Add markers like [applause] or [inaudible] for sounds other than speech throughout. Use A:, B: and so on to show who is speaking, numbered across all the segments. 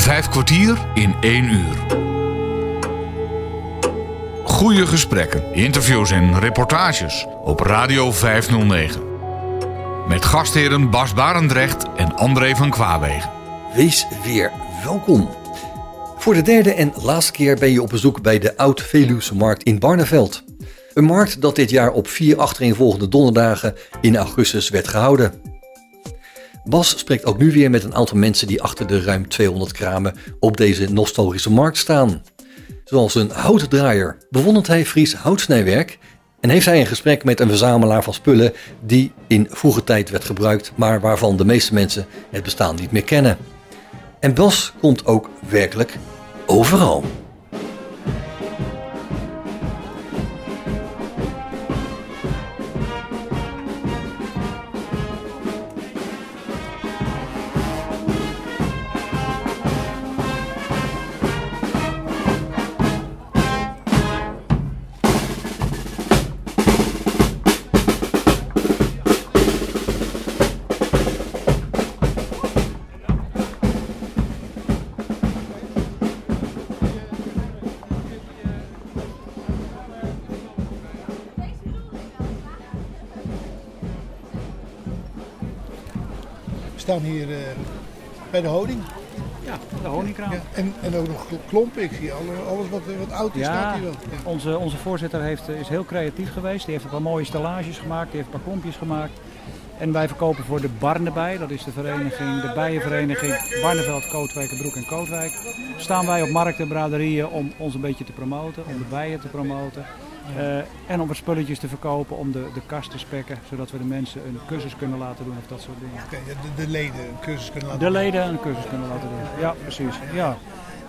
A: Vijf kwartier in één uur. Goede gesprekken, interviews en reportages op Radio 509. Met gastheren Bas Barendrecht en André van Kwaabegen.
B: Wees weer welkom. Voor de derde en laatste keer ben je op bezoek bij de Oud-Veluwse Markt in Barneveld. Een markt dat dit jaar op vier achtereenvolgende donderdagen in augustus werd gehouden. Bas spreekt ook nu weer met een aantal mensen die achter de ruim 200 kramen op deze nostalgische markt staan. Zoals een houtdraaier bewondert hij Fries houtsnijwerk en heeft hij een gesprek met een verzamelaar van spullen die in vroege tijd werd gebruikt, maar waarvan de meeste mensen het bestaan niet meer kennen. En Bas komt ook werkelijk overal.
C: Klompen. Ik zie alle- alles wat, eh, wat oud is, staat
D: Ja,
C: hier wel. Ja.
D: onze, onze voorzitter heeft, is heel creatief geweest. Die heeft een paar mooie stellages gemaakt, die heeft een paar klompjes gemaakt. En wij verkopen voor de Barnebij, dat is de vereniging, de bijenvereniging Barneveld, Kootwijk, Broek en Kootwijk. Staan wij op markten en braderieën om ons een beetje te promoten, om de bijen te promoten. eh, en om wat spulletjes te verkopen, om de, de kast te spekken, zodat we de mensen een cursus kunnen laten doen of dat soort dingen.
C: Oké, de, de leden een cursus kunnen laten
D: De leden een cursus kunnen laten doen. Ja, precies. Ja.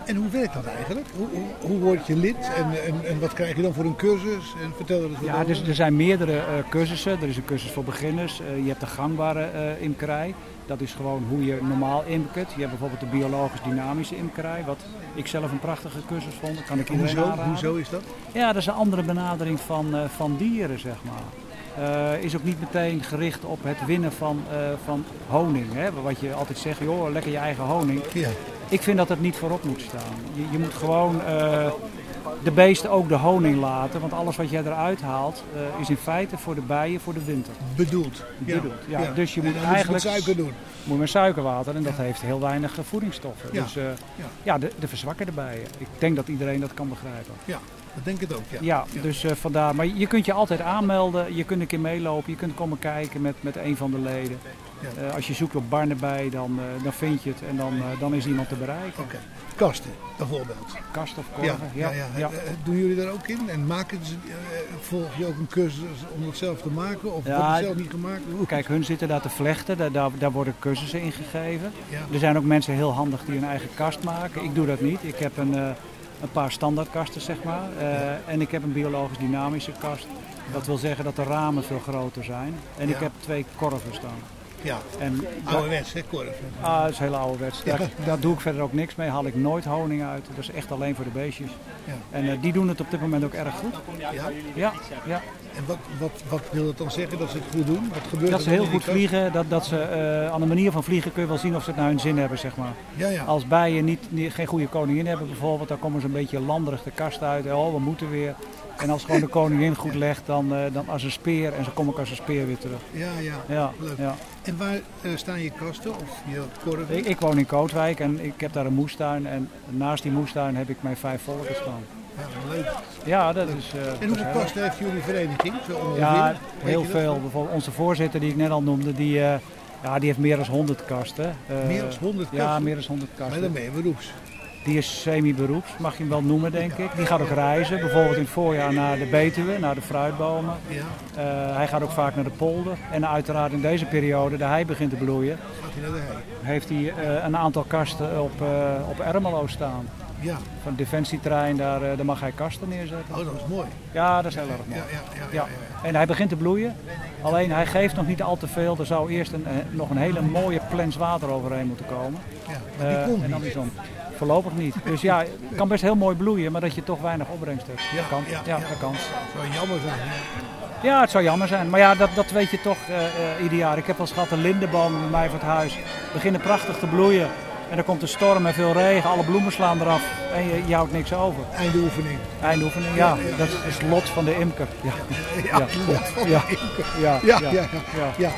C: En hoe werkt dat eigenlijk? Hoe, hoe, hoe word je lid en, en, en wat krijg je dan voor een cursus? En vertel er eens wat
D: Ja,
C: over.
D: dus er zijn meerdere eh, cursussen. Er is een cursus voor beginners. Eh, je hebt de gangbare eh, imkerij. Dat is gewoon hoe je normaal imkert. Je hebt bijvoorbeeld de biologisch dynamische imkerij. Wat ik zelf een prachtige cursus vond. Dat kan ik
C: Hoezo,
D: aanraden.
C: hoezo is dat?
D: Ja, dat is een andere benadering van, van dieren, zeg maar. Is ook niet meteen gericht op het winnen van, van honing. Hè? Wat je altijd zegt, joh, lekker je eigen honing.
C: Ja,
D: Ik vind dat het niet voorop moet staan. Je, je moet gewoon eh, de beesten ook de honing laten. Want alles wat jij eruit haalt eh, is in feite voor de bijen voor de winter.
C: bedoeld.
D: Bedoeld, ja. Dus je moet
C: moet
D: eigenlijk-
C: met suiker doen.
D: Moet met suikerwater en dat heeft heel weinig eh, voedingsstoffen.
C: Ja,
D: Dus eh,
C: ja.
D: ja, de, de verzwakken de bijen. Ik denk dat iedereen dat kan begrijpen.
C: Ja, dat denk ik ook. Ja.
D: Ja, dus vandaar. Maar je kunt je altijd aanmelden. Je kunt een keer meelopen. Je kunt komen kijken met, met een van de leden.
C: Ja.
D: Eh, als je zoekt op Barnebij, dan, eh, dan vind je het en dan, eh, dan is iemand te bereiken.
C: Kasten bijvoorbeeld.
D: Kast of
C: Ja,
D: korven.
C: ja, ja. Eh, doen jullie daar ook in? En maken ze, volg je ook een cursus om het zelf te maken? Of
D: Ja,
C: wordt het zelf niet gemaakt? Hoe-
D: Kijk, hun zitten daar te vlechten, daar, daar, daar worden cursussen in gegeven.
C: Ja.
D: Er zijn ook mensen heel handig die hun eigen kast maken. Ik doe dat niet. Ik heb een, een paar standaardkasten, zeg maar. En ik heb een biologisch dynamische kast. Dat wil zeggen dat de ramen veel groter zijn. En ik
C: Ja.
D: heb twee korven staan.
C: Ja,
D: En
C: ouderwets, hè, korf.
D: ah, dat is heel ouderwets.
C: Ja.
D: Daar, daar doe ik verder ook niks mee. Haal ik nooit honing uit. Dat is echt alleen voor de beestjes.
C: Ja.
D: En eh, die doen het op dit moment ook erg goed.
C: Ja.
D: Ja, ja.
C: En wat, wat, wat wil dat dan zeggen dat ze het goed doen? Wat gebeurt
D: Dat ze heel goed vliegen. Dat, dat ze eh, aan de manier van vliegen kun je wel zien of ze het naar hun zin hebben, zeg maar.
C: Ja, ja.
D: Als bijen niet, niet- geen goede koningin hebben bijvoorbeeld, dan komen ze een beetje landerig de kast uit. Oh, we moeten weer. En als gewoon de koningin goed legt, dan, eh, dan als een speer. En zo kom ik als een speer weer terug.
C: Ja, ja.
D: Ja,
C: Leuk.
D: ja.
C: En waar eh, staan je kasten of je korven?
D: Ik, ik woon in Kootwijk en ik heb daar een moestuin. En naast die moestuin heb ik mijn vijf volken staan.
C: Ja, leuk.
D: Ja, dat is... eh,
C: En hoeveel kasten heeft jullie vereniging? Zo?
D: Ja, heel veel. Bijvoorbeeld onze voorzitter die ik net al noemde, die, eh, ja, die heeft meer dan 100 kasten.
C: Meer dan 100
D: Ja,
C: kasten?
D: meer dan 100
C: Maar
D: kasten.
C: dan ben je beroeps.
D: Die is semi-beroeps, mag je hem wel noemen, denk ik. Die gaat ook reizen, bijvoorbeeld in het voorjaar naar de Betuwe, naar de fruitbomen.
C: Ja,
D: Eh, hij gaat ook vaak naar de polder. En uiteraard in deze periode, de hei begint te bloeien,
C: gaat hij naar de hei.
D: heeft hij eh, een aantal kasten op, eh, op Ermelo staan.
C: Ja,
D: Van defensieterrein, daar, daar mag hij kasten neerzetten.
C: oh dat is mooi.
D: Ja, dat is heel erg mooi.
C: Ja. ja, Ja. ja.
D: En hij begint te bloeien. Alleen hij geeft nog niet al te veel. Er zou eerst een, eh, nog een hele mooie plens water overheen moeten komen.
C: ja. Die
D: Eh,
C: komt
D: en dan is dan voorlopig niet. Dus ja, het kan best heel mooi bloeien, maar dat je toch weinig opbrengst hebt.
C: Ja,
D: dat kan.
C: ja,
D: Ja, dat kan.
C: Zou jammer zijn.
D: Ja, het zou jammer zijn. Maar ja, dat, dat weet je toch eh, ieder jaar. Ik heb eens gehad, de lindenbomen bij mij voor het huis beginnen prachtig te bloeien. En dan komt een storm en veel regen, alle bloemen slaan eraf en je, je houdt niks over.
C: Einde oefening.
D: Einde oefening, ja. Dat is het lot van de imker. Ja,
C: Ja, lot van de imker.
D: ja,
C: Ja,
D: ja.
C: ja.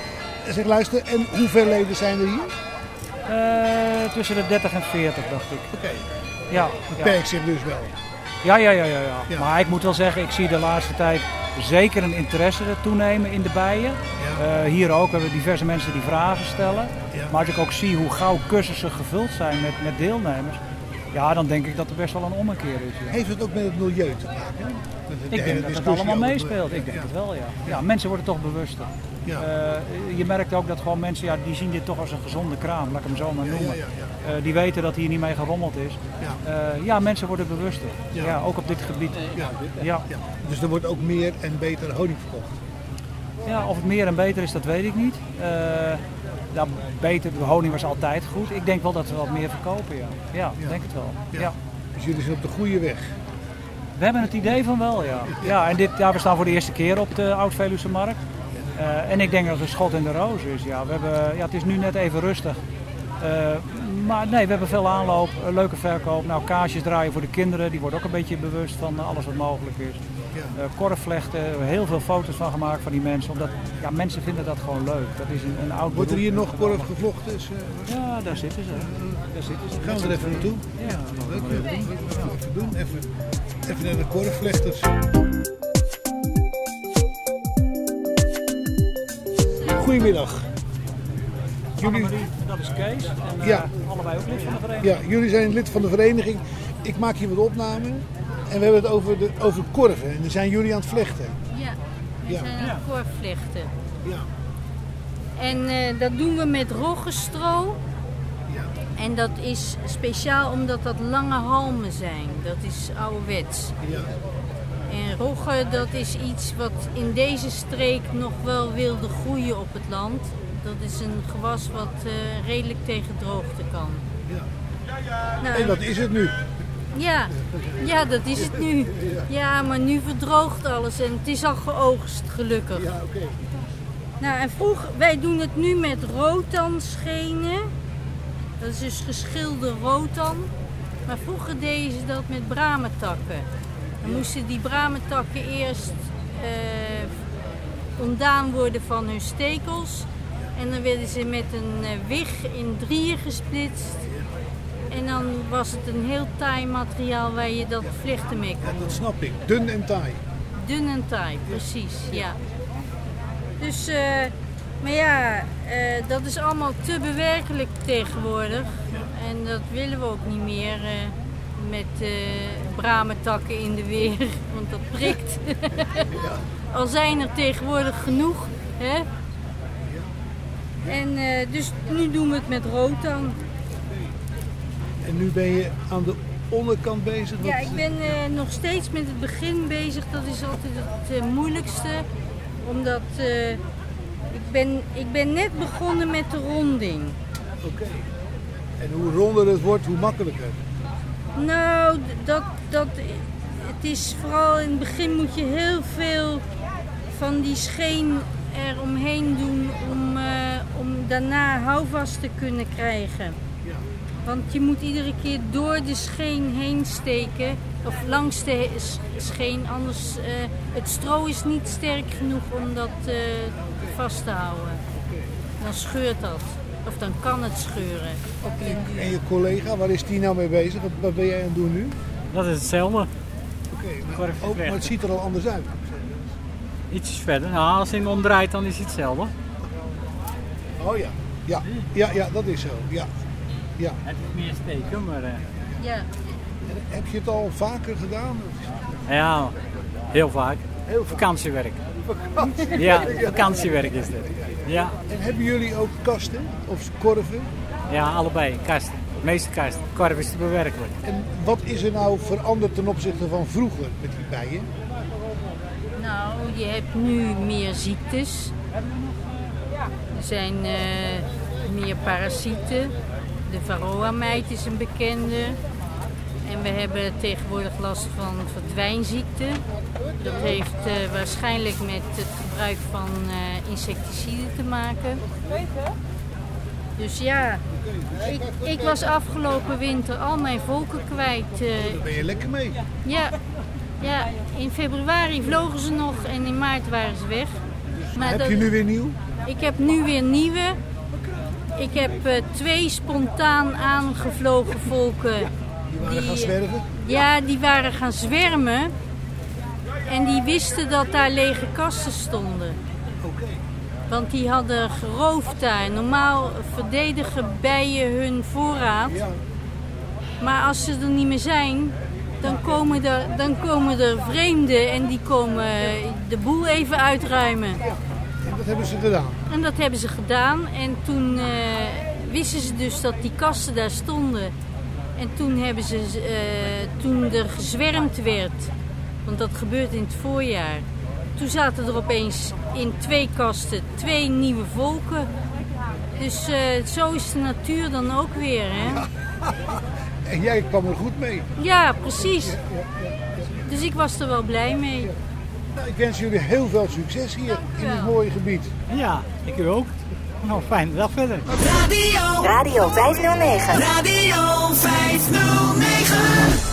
C: Zeg, luister, en hoeveel leden zijn er hier?
D: Eh, tussen de 30 en 40, dacht ik.
C: Oké,
D: Ja, ja.
C: beperkt zich dus wel.
D: Ja, ja, ja, ja, ja. Maar ik moet wel zeggen, ik zie de laatste tijd zeker een interesse toenemen in de bijen. Eh, hier ook hebben we diverse mensen die vragen stellen. Maar als ik ook zie hoe gauw cursussen gevuld zijn met, met deelnemers, ja, dan denk ik dat er best wel een ommekeer is. ja.
C: Heeft het ook met het milieu te maken? De
D: Ik denk dat het allemaal meespeelt. Ik denk
C: Ja.
D: het wel, ja. Ja, mensen worden toch bewuster.
C: Ja.
D: Eh, je merkt ook dat gewoon mensen, ja, die zien dit toch als een gezonde kraam, laat ik hem zo maar noemen. Eh, die weten dat hier niet mee gerommeld is.
C: Ja.
D: Eh, ja, mensen worden bewuster.
C: Ja.
D: Ja. ook op dit gebied.
C: Ja.
D: Ja.
C: Dus er wordt ook meer en beter honing verkocht.
D: Ja, of het meer en beter is, dat weet ik niet. Ja, beter, de honing was altijd goed. Ik denk wel dat we wat meer verkopen, ja. Ja, denk het wel.
C: Ja. Dus jullie zijn op de goede weg.
D: We hebben het idee van wel, ja. ja en dit, ja, we staan voor de eerste keer op de Oud-Veluwse markt. En ik denk dat het een schot in de roos is. Ja. We hebben, ja, het is nu net even rustig. Maar nee, we hebben veel aanloop, een leuke verkoop. Nou, kaasjes draaien voor de kinderen, die worden ook een beetje bewust van eh, alles wat mogelijk is. Eh korfvlechten, heel veel foto's van gemaakt van die mensen. Omdat ja, mensen vinden dat gewoon leuk. Dat is een, een oud
C: Wordt er hier nog korf gevlochten? Is, eh,
D: Ja, daar zitten ze. Daar zitten ze.
C: gaan we er even naartoe?
D: Ja.
C: Leuk, we even doen. Even, even naar de korfvlechters. Goedemiddag. Jullie,
D: Annemarie, dat is Kees. En, eh,
C: Ja.
D: allebei ook lid van de vereniging.
C: ja, jullie zijn lid van de vereniging. Ik maak hier wat opnamen. En we hebben het over, de, over korven. En dan zijn jullie aan het vlechten.
E: Ja, we
C: Ja.
E: zijn aan het korfvlechten.
C: Ja.
E: En eh, dat doen we met roggenstro.
C: Ja.
E: En dat is speciaal omdat dat lange halmen zijn. Dat is ouderwets.
C: Ja.
E: En roggen, dat is iets wat in deze streek nog wel wilde groeien op het land. Dat is een gewas wat eh, redelijk tegen droogte kan.
C: Ja.
E: Nou,
C: En dat is het nu.
E: ja, ja, dat is het nu. Ja, maar nu verdroogt alles en het is al geoogst, gelukkig.
C: Ja, oké.
E: Nou, en vroeger, wij doen het nu met rotanschenen. Dat is dus geschilde rotan. Maar vroeger deden ze dat met bramentakken. Dan moesten die bramentakken eerst eh, ontdaan worden van hun stekels. En dan werden ze met een eh, wig in drieën gesplitst. En dan was het een heel taai materiaal waar je dat vlechten mee kon
C: Ja, dat snap ik. Dun en taai.
E: Dun en taai, precies, ja. Dus, eh, maar ja, eh, dat is allemaal te bewerkelijk tegenwoordig. En dat willen we ook niet meer eh, met bramentakken in de weer, [laughs] want dat prikt. [laughs] Al zijn er tegenwoordig genoeg, hè. En eh, dus nu doen we het met rotan.
C: En nu ben je aan de onderkant bezig.
E: Ja, ik ben eh, nog steeds met het begin bezig. Dat is altijd het eh, moeilijkste. Omdat ik, ben, ik ben net begonnen met de ronding.
C: Oké. En hoe ronder het wordt, hoe makkelijker.
E: Nou, dat, dat, het is vooral in het begin moet je heel veel van die scheen er omheen doen om, eh, om daarna houvast te kunnen krijgen. Want je moet iedere keer door de scheen heen steken, of langs de scheen, anders eh, het stro is niet sterk genoeg om dat eh, vast te houden. Dan scheurt dat, of dan kan het scheuren op je duur.
C: En je collega, waar is die nou mee bezig? Wat, wat ben jij aan het doen nu?
F: Dat is hetzelfde.
C: Oké, maar, ook, maar het ziet er al anders uit.
F: Ietsjes verder. Nou, als hij hem omdraait, dan is het hetzelfde.
C: Oh ja. Ja, ja, ja dat is zo. Ja. ja.
F: Het is meer steken, maar... eh,
E: Ja.
C: En heb je het al vaker gedaan?
F: ja, heel vaak.
C: Heel vaak.
F: Vakantiewerk. Ja, vakantiewerk is dit. Ja,
C: En hebben jullie ook kasten of korven?
F: ja allebei. Kasten. De meeste kasten. Korf is te bewerkelijk.
C: En wat is er nou veranderd ten opzichte van vroeger met die bijen?
E: Je hebt nu meer ziektes. Er zijn eh, meer parasieten. De varroa-mijt is een bekende. En we hebben tegenwoordig last van verdwijnziekte. Dat heeft eh, waarschijnlijk met het gebruik van eh, insecticiden te maken. Dus ja, ik, ik was afgelopen winter al mijn volken kwijt.
C: Daar ben je lekker mee.
E: ja, ja, in februari vlogen ze nog en in maart waren ze weg. Maar
C: Heb
E: dat-
C: je nu weer nieuw?
E: ik heb nu weer nieuwe. Ik heb eh, twee spontaan aangevlogen volken.
C: Die waren
E: Die-
C: gaan zwerven?
E: Ja, die waren gaan zwermen. En die wisten dat daar lege kasten stonden.
C: Oké.
E: Want die hadden geroofd daar. Normaal verdedigen bijen hun voorraad.
C: Ja.
E: Maar als ze er niet meer zijn, dan komen er, dan komen er vreemden en die komen de boel even uitruimen.
C: En dat hebben ze gedaan.
E: En dat hebben ze gedaan. En toen eh, wisten ze dus dat die kasten daar stonden. En toen hebben ze, eh, toen er gezwermd werd, want dat gebeurt in het voorjaar. Toen zaten er opeens in twee kasten twee nieuwe volken. Dus eh, zo is de natuur dan ook weer, hè? [laughs]
C: En jij kwam er goed mee.
E: Ja, precies. Dus ik was er wel blij mee.
C: Nou, ik wens jullie heel veel succes hier in dit mooie gebied.
F: Ja, ik u ook. Nou, fijne dag verder.
G: Radio,
H: Radio 509.
G: Radio 509.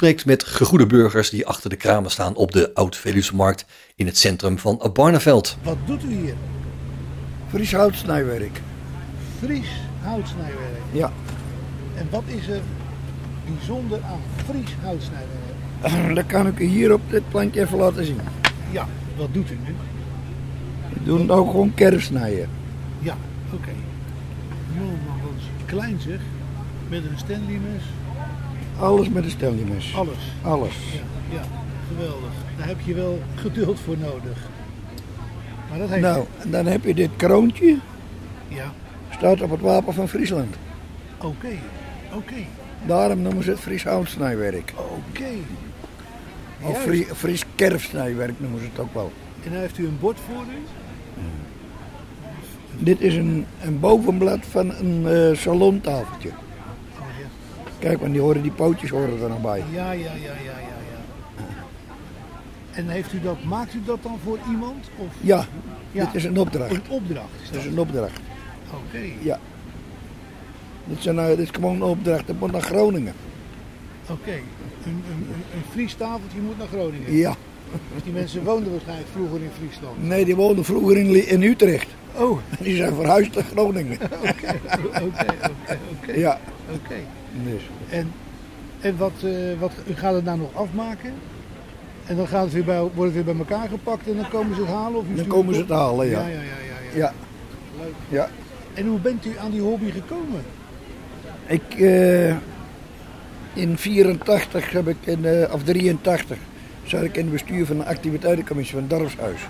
B: spreekt met gegoede burgers die achter de kramen staan op de Oud-Veluwse Markt in het centrum van Barneveld.
C: Wat doet u hier?
I: Fries houtsnijwerk.
C: Fries houtsnijwerk.
I: Ja,
C: En wat is er bijzonder aan Fries houtsnijwerk? [clears throat]
I: dat kan ik u hier op dit plantje even laten zien.
C: Ja, wat doet u nu?
I: We doen nou gewoon kerstsnijden.
C: Ja, oké. Jongen, wat klein zeg. Met een Stanley mes.
I: Alles met een steljemes.
C: Alles.
I: Alles.
C: Ja, ja, geweldig. Daar heb je wel geduld voor nodig. Maar dat heeft
I: Nou, en dan heb je dit kroontje.
C: Ja,
I: Staat op het wapen van Friesland.
C: oké. Oké.
I: Daarom noemen ze het Fries houtsnijwerk.
C: Oké.
I: Of. Fries, Fries kerfsnijwerk noemen ze het ook wel.
C: En dan heeft u een bord voor u.
I: Dit is een, een bovenblad van een eh, salontafeltje. Kijk, want die, horen, die pootjes horen er nog bij.
C: Ja, ja, ja, ja, ja, ja. En heeft u dat, maakt u dat dan voor iemand? Of
I: Ja,
C: Ja.
I: dit is een opdracht.
C: een opdracht? Is
I: Dit
C: dat?
I: is een opdracht.
C: Oké.
I: Ja. Dit is, een, eh, dit is gewoon een opdracht. Dat moet naar Groningen.
C: Oké. Een, een, een, een Fries tafeltje moet naar Groningen.
I: Ja.
C: Dus die mensen woonden waarschijnlijk vroeger in Friesland.
I: Nee, die woonden vroeger in, in Utrecht.
C: Oh, [laughs]
I: Die zijn verhuisd naar Groningen. [laughs]
C: oké, oké, oké. [laughs]
I: Ja.
C: Oké.
I: Dus.
C: En, en wat, eh, wat, u gaat het nou nog afmaken? En dan gaat het weer bij, wordt het weer bij elkaar gepakt en dan komen ze het halen? Of
I: Dan komen ze het halen, ja.
C: Ja, ja, ja, ja, ja.
I: Ja.
C: Leuk.
I: ja.
C: En hoe bent u aan die hobby gekomen?
I: Ik, eh, in 84 heb ik, in, eh, of 83, zat ik in het bestuur van de activiteitencommissie van het dorpshuis.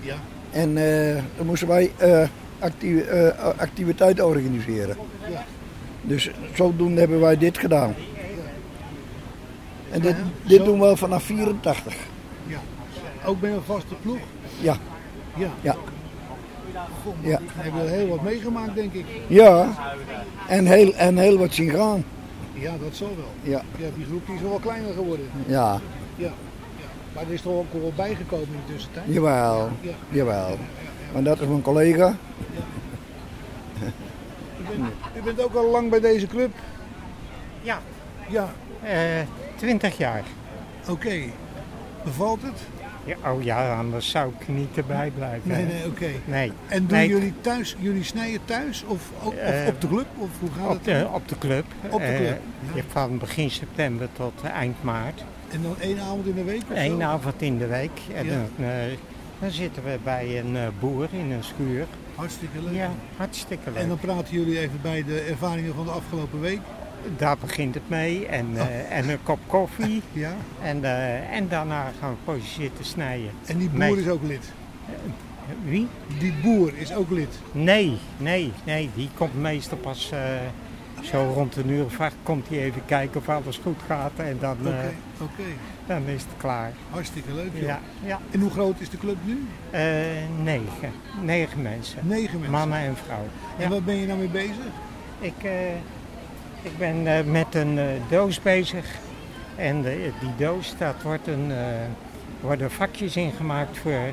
C: Ja.
I: En eh, dan moesten wij eh, acti- eh, activiteiten organiseren.
C: Ja.
I: Dus zodoende hebben wij dit gedaan. En dit, dit doen we vanaf 84.
C: ja. Ook bij een vaste ploeg?
I: Ja,
C: Ja.
I: ja,
C: Goh,
I: Ja.
C: Hebben we heel wat meegemaakt, denk ik.
I: ja. En heel, en heel wat zien gaan.
C: Ja, dat zal wel.
I: Ja,
C: Ja, die groep die is wel kleiner geworden.
I: ja.
C: Ja. Maar er is toch ook wel bijgekomen in de tussentijd?
I: Jawel,
C: Ja.
I: jawel. Maar dat is mijn collega.
C: U bent, u bent ook al lang bij deze club?
F: Ja.
C: Ja,
F: Eh 20 jaar.
C: oké. Bevalt het?
F: Ja, oh ja, anders zou ik niet erbij blijven.
C: Nee, nee, oké.
F: Nee.
C: En doen
F: Nee,
C: jullie thuis, jullie snijden thuis of, of, of
F: Eh,
C: op de club? Of hoe gaat
F: Op
C: het?
F: de, op de club.
C: Op de
F: Eh,
C: club, ja.
F: Van begin september tot eind maart.
C: En dan één avond in de week of
F: Eén
C: zo?
F: avond in de week. En
C: Ja.
F: dan, eh, dan zitten we bij een eh, boer in een schuur.
C: Hartstikke leuk.
F: Ja, hartstikke leuk.
C: En dan praten jullie even bij de ervaringen van de afgelopen week.
F: Daar begint het mee. En, eh, en een kop koffie. [laughs]
C: Ja.
F: En, en daarna gaan we poosje zitten snijden.
C: En die boer is ook lid.
F: Wie?
C: Die boer is ook lid.
F: Nee, nee, nee. Die komt meestal pas zo rond een uur of acht. Komt hij even kijken of alles goed gaat. En dan,
C: Oké,
F: eh,
C: oké.
F: dan is het klaar.
C: Hartstikke leuk. joh.
F: Ja, ja.
C: En hoe groot is de club nu?
F: Eh, negen. Negen mensen.
C: Negen mensen.
F: Mannen en vrouwen.
C: En waar ben je nou mee bezig?
F: Ik, eh, ik ben eh, met een eh, doos bezig. En die doos, dat wordt een, eh, worden vakjes ingemaakt voor eh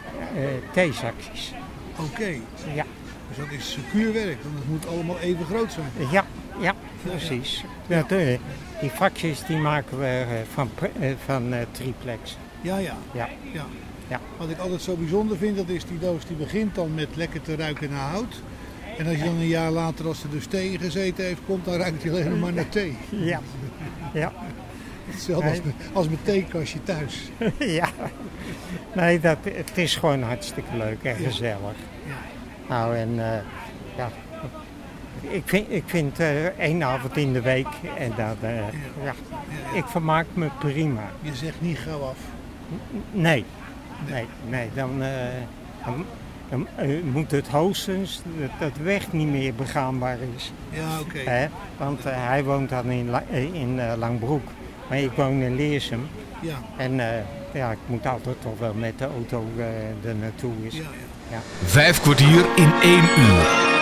F: theezakjes.
C: Oké.
F: Ja,
C: Dus dat is secuurwerk, want het moet allemaal even groot zijn.
F: ja, ja, precies. Eh, die vakjes die maken we eh, van, eh, van eh, triplex.
C: Ja, ja.
F: Ja.
C: ja.
F: Ja.
C: Wat ik altijd zo bijzonder vind, dat is die doos die begint dan met lekker te ruiken naar hout. En als je dan een jaar later, als er dus thee in gezeten heeft, komt, dan ruikt hij alleen maar naar thee.
F: Ja, ja,
C: Hetzelfde als, met- als theekastje thuis. [laughs]
F: ja. Nee, dat, het is gewoon hartstikke leuk en
C: Ja.
F: gezellig.
C: Ja.
F: Nou, en eh, ja, ik vind, ik vind eh, één avond in de week en dan, eh, ja, ik vermaak me prima.
C: Je zegt niet gauw af.
F: Nee, nee, nee, dan, eh, dan, dan, eh, moet het hoogstens dat, dat de weg niet meer begaanbaar is.
C: Ja, oké.
F: Hè? Want eh, hij woont dan in, La- eh, in eh, Langbroek, maar ik woon in Leersum.
C: Ja,
F: En eh, ja, ik moet altijd toch wel met de auto eh er naartoe. Is.
C: ja, ja.
A: Vijf kwartier in één uur.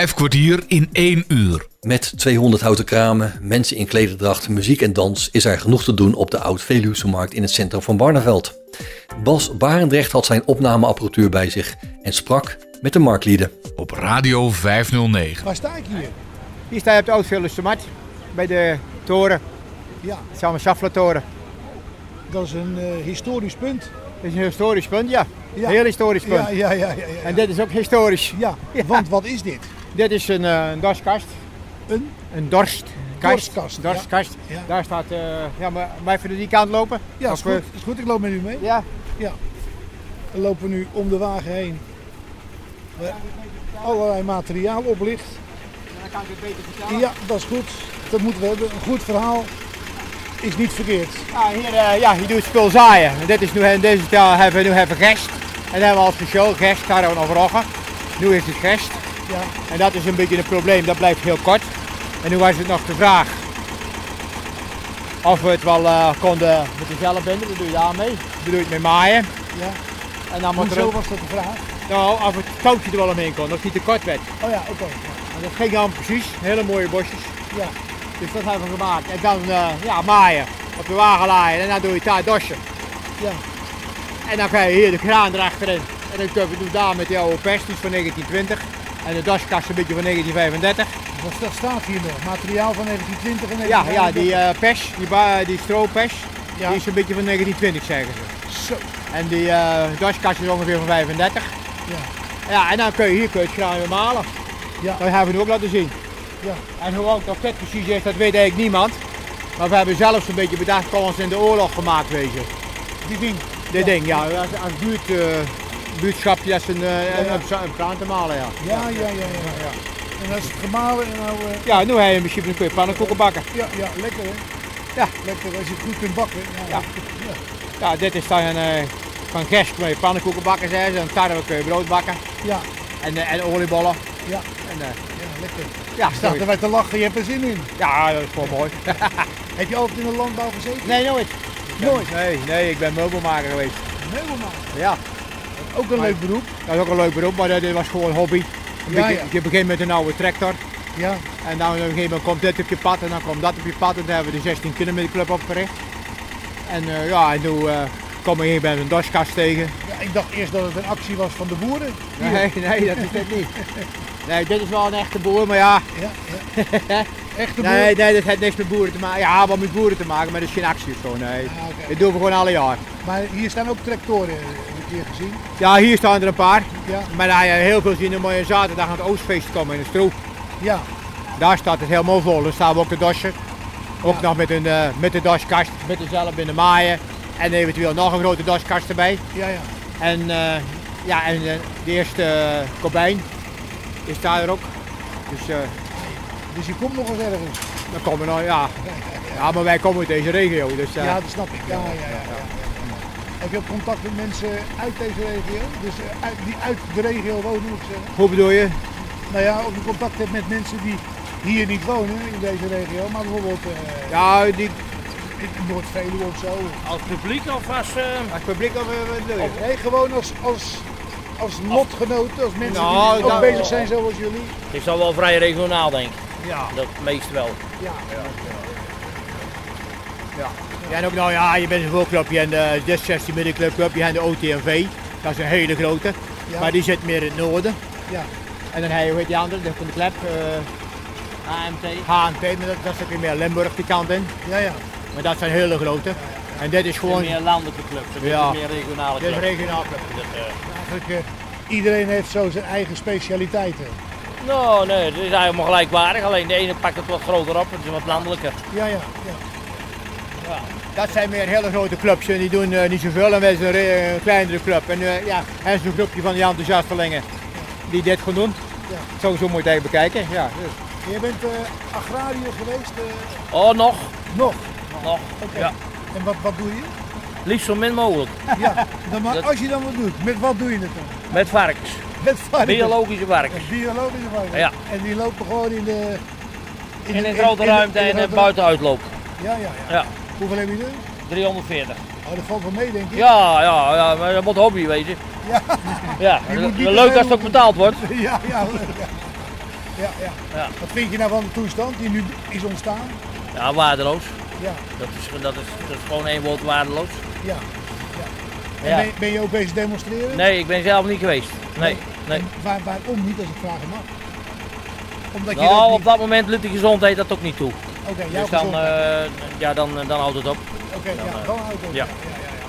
A: Vijf kwartier in één uur.
B: Met 200 houten kramen, mensen in klederdracht, muziek en dans is er genoeg te doen op de Oud-Veluwse markt in het centrum van Barneveld. Bas Barendrecht had zijn opnameapparatuur bij zich en sprak met de marktlieden.
A: Op Radio 509.
C: Waar sta ik hier?
H: Hier sta je op de Oud-Veluwse markt, bij de toren,
C: Ja,
H: samen Schaffler-toren.
C: dat is een eh, historisch punt.
H: Dat is een historisch punt, ja.
C: Ja.
H: Heel historisch punt.
C: Ja, ja, ja. ja, ja,
H: En dit is ook historisch.
C: ja. [laughs]
H: Ja.
C: want wat is dit?
H: Dit is een, eh, een dorstkast.
C: Een?
H: Een dorstkast.
C: Dorstkast,
H: Dorstkast.
C: ja. Ja.
H: Daar staat, eh, ja, maar wij even die kant lopen.
C: Ja, is goed. Is goed, ik loop met u mee.
H: Ja,
C: We lopen nu om de wagen heen. Waar allerlei materiaal op ligt.
H: dan kan ik het beter vertellen.
C: Ja, dat is goed. Dat moeten we hebben. Een goed verhaal is niet verkeerd.
H: Ja, hier, eh, ja, hier doe je het spul zaaien. En dit is nu, in deze taal hebben we nu even gerst. En dan hebben we als speciaal gerst, daar hebben we nog roggen. Nu is het gerst.
C: Ja,
H: En dat is een beetje een probleem, dat blijft heel kort. En nu was het nog de vraag of we het wel eh, konden met de zelf binden, dat doe je daarmee. Dan doe je het met maaien.
C: ja.
H: En dan moet er
C: Hoezo
H: ook,
C: was dat de vraag?
H: nou, of het touwtje er wel omheen kon, het niet te kort werd.
C: Oh ja, oké.
H: En dat ging dan precies, hele mooie bosjes.
C: Ja,
H: Dus dat hebben we gemaakt. En dan eh, ja, maaien, op de wagen laaien en dan doe je het daar dorsen.
C: ja.
H: En dan ga je hier de kraan erachterin. En dan kunnen we doen daar met die oude pest, die is van 1920. En de daskast een beetje van 1935.
C: Dat, dat staat hier nog. Materiaal van 1920 en
H: Ja,
C: 1935.
H: ja die eh pers, die, ba- die stroopers,
C: Ja.
H: die is een beetje van 1920 zeggen ze.
C: Zo.
H: En die uh, daskast is ongeveer van 35.
C: Ja,
H: Ja, en dan kun je hier kun je het graan weer malen.
C: ja,
H: Dat hebben we nu ook laten zien.
C: ja.
H: En hoe ook dat precies is, dat weet eigenlijk niemand. Maar we hebben zelfs een beetje bedacht, kon ons in de oorlog gemaakt wezen.
C: Die ding.
H: Dit ding, ja, als, als buurt, eh, buurtschapje, is een, een, een kraan te malen, ja.
C: Ja, ja, ja, ja. En als het gemalen en nou... eh,
H: Ja, nu heb je principe een je pannenkoeken bakken.
C: ja, ja, lekker hè.
H: Ja.
C: Lekker als je het goed kunt bakken. Ja.
H: Ja. Ja, dit is dan eh, van gerst je pannenkoeken bakken, zeggen ze. En tarwe kun je brood bakken.
C: Ja,
H: En, en oliebollen.
C: ja,
H: En,
C: ja, lekker.
H: ja,
C: Je staat erbij te lachen, je hebt er zin in.
H: ja, dat is gewoon mooi. [laughs]
C: Heb je altijd in de landbouw gezeten?
H: nee, nooit.
C: Nooit.
H: Nee, nee, ik ben meubelmaker geweest.
C: Meubelmaker.
H: Ja,
C: Ook een
H: Maar-
C: leuk beroep.
H: dat is ook een leuk beroep, maar dat was gewoon hobby.
C: Ja.
H: Je begint met een oude tractor.
C: Ja,
H: En dan op een gegeven moment komt dit op je pad en dan komt dat op je pad. En dan hebben we de 16 kilometer club opgericht. En eh, ja, en toen eh kom ik hier bij een doskast tegen.
C: ja, ik dacht eerst dat het een actie was van de boeren. Hier.
H: Nee, [laughs] nee, dat is dit niet. Nee, dit is wel een echte boer, maar ja.
C: Ja, ja. [laughs] Echte boer.
H: Nee, nee, dat heeft niks met boeren te maken. Ja, wat met boeren te maken, maar dat is geen actie of zo, nee.
C: Ah,
H: doen we gewoon alle jaar.
C: Maar hier staan ook tractoren, gezien.
H: Ja, hier staan er een paar.
C: Ja,
H: Maar daar je heel veel zien, dan moet je zaterdag aan het oostfeest komen in de Stroop.
C: ja,
H: Daar staat het helemaal vol. Daar staan we ook de dossen. Ook
C: Ja.
H: nog met, een, eh, met de daskast, met dezelfde in de maaien. En eventueel nog een grote daskast erbij.
C: ja, ja.
H: En, eh, ja, en eh, de eerste uh, kobijn is daar ook. Dus
C: Dus je komt nog eens ergens.
H: dan komen we nog, ja. Ja, maar wij komen uit deze regio. Dus,
C: Ja, dat snap ik. Ja, ja, ja. Ja, ja. Heb je ook contact met mensen uit deze regio? Dus eh, uit, die uit de regio wonen, moet ik zeggen.
H: Hoe bedoel je?
C: Nou ja, of je contact hebt met mensen die hier niet wonen, in deze regio, maar bijvoorbeeld eh,
H: Ja, die,
C: in Noord-Veluwe of zo.
J: Als publiek of als... eh,
H: als publiek of wat bedoel je?
C: Of nee, gewoon als, als, als lotgenoten, als mensen
H: Nou,
C: die ook
H: dat-
C: bezig zijn zoals jullie.
J: is al wel vrij regionaal, denk ik.
C: Ja.
J: Dat meest wel.
C: Ja,
H: Ja, en ook nou ja, je bent een voetclubje en de Dis 16 middenclub, je hebt de OTMV. Dat is een hele grote.
C: Ja.
H: Maar die zit meer in het noorden.
C: ja.
H: En dan heb je, heet die andere, de van de eh,
J: AMT.
H: HNT, maar dat, dat zit weer meer Limburg die kant in.
C: ja, ja.
H: Maar dat zijn hele grote. En dit is
J: Gewoon meer landelijke is
H: Ja.
J: meer regionale
H: dit is club.
J: Dat, eh,
C: Eigenlijk, eh, iedereen heeft zo zijn eigen specialiteiten.
J: nou, nee, het is eigenlijk maar gelijkwaardig. Alleen de ene pakt het wat groter op, het is wat landelijker.
C: Ja, ja, ja.
H: Dat zijn meer hele grote clubs en die doen eh, niet zoveel en wij zijn een, re- een kleinere club. En uh, ja, hij is een groepje van die enthousiastelingen die dit gaan doen.
C: Ja.
H: Zo, zo moet je het even bekijken. Ja, dus.
C: Je bent eh, agrariër geweest? eh,
J: Oh, nog?
C: nog?
J: Nog.
C: Oké.
J: Ja.
C: En wat, wat doe je?
J: Liefst zo min mogelijk.
C: Ja, dan maar
J: Dat-
C: als je dan wat doet, met wat doe je het dan?
J: Met varkens.
C: Met varkens.
J: Biologische varkens.
C: Biologische varkens.
J: Ja.
C: En die lopen gewoon in de...
J: In
C: de-
J: een grote
C: in
J: ruimte
C: in de
J: en een
C: grote-
J: buitenuitloop.
C: Ja, ja, ja.
J: Ja.
C: Hoeveel heb je er?
J: 340.
C: Oh, dat valt wel mee, denk ik.
J: Ja, ja, ja, maar dat moet hobby wezen.
C: Ja. [laughs]
J: Ja,
C: Je moet niet
J: leuk als het ook betaald wordt. [laughs]
C: Ja, ja, leuk. Ja. Ja, ja.
J: Ja.
C: Wat vind je nou van de toestand die nu is ontstaan?
J: Ja, waardeloos.
C: Ja,
J: Dat is, dat is, dat is gewoon één woord waardeloos.
C: ja. En
J: Ja.
C: ben, ben je ook bezig demonstreren?
J: Nee, ik ben zelf niet geweest. Nee, nee.
C: En waar, waarom niet, als ik vragen mag? Omdat je
J: Nou,
C: dat
J: op
C: niet...
J: dat moment lukt de gezondheid dat ook niet toe.
C: Oké,
J: Dus dan, eh, ja, dan, dan houdt het op.
C: Oké,
J: dan,
C: ja,
J: eh,
C: dan houdt het.
J: ja.
C: Ja.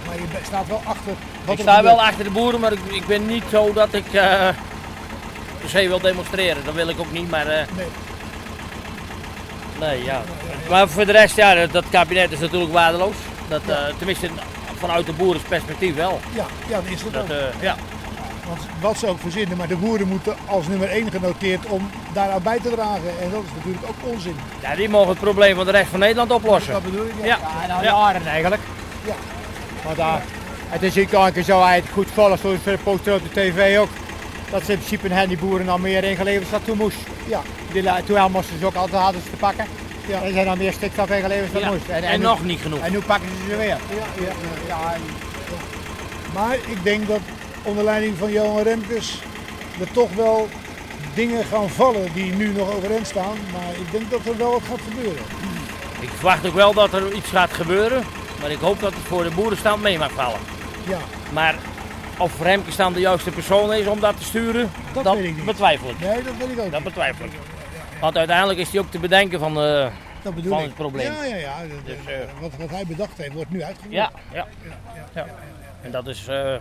C: Maar je staat wel achter wat
J: Ik sta wel achter de boeren, maar ik, ik ben niet zo dat ik eh, per se wil demonstreren. Dat wil ik ook niet, maar eh,
C: Nee.
J: nee, ja. Maar voor de rest, ja, dat, kabinet is natuurlijk waardeloos. Dat, eh, tenminste, vanuit de boerensperspectief wel.
C: Ja, ja, dat is het
J: Dat,
C: ook.
J: eh, ja.
C: Want wat ze ook verzinnen, maar de boeren moeten als nummer 1 genoteerd om daaraan bij te dragen. En dat is natuurlijk ook onzin.
J: ja, die mogen het probleem van de rest van Nederland oplossen.
C: Dat bedoel ik.
J: Ja.
H: Ja, nou
J: Ja.
H: jaren eigenlijk.
C: Ja.
H: Want uh, het is hier kijken zo hij het goed volgt, zoals de poster op de tv ook. Dat ze in principe hen die boeren al meer ingeleverd dan toen moest.
C: Ja.
H: Die, toen al moesten ze ook altijd hadden ze te pakken.
C: Ja.
H: En zijn dan meer stikstof ingeleverd dan
J: Ja.
H: moest.
J: En,
H: nu-
J: nog niet genoeg.
H: En nu pakken ze ze weer.
C: Ja, ja, ja.
H: Ja, en-
C: Maar ik denk dat onder leiding van Johan Remkes er toch wel dingen gaan vallen die nu nog overeind staan. Maar ik denk dat er wel wat gaat gebeuren.
J: Ik verwacht ook wel dat er iets gaat gebeuren. Maar ik hoop dat het voor de boerenstand mee mag vallen.
C: Ja,
J: Maar of Remkes dan de juiste persoon is om dat te sturen,
C: Dat
J: dat
C: weet ik niet.
J: betwijfel ik.
C: nee, dat weet ik ook.
J: Dat betwijfel ik. Want uiteindelijk is hij ook te bedenken van, eh,
C: Dat
J: van
C: ik.
J: het probleem.
C: Ja, ja, ja.
J: Dus,
C: dat-
J: eh,
C: wat, wat hij bedacht heeft, wordt nu uitgevoerd.
J: Ja, ja. ja. En dat is, eh,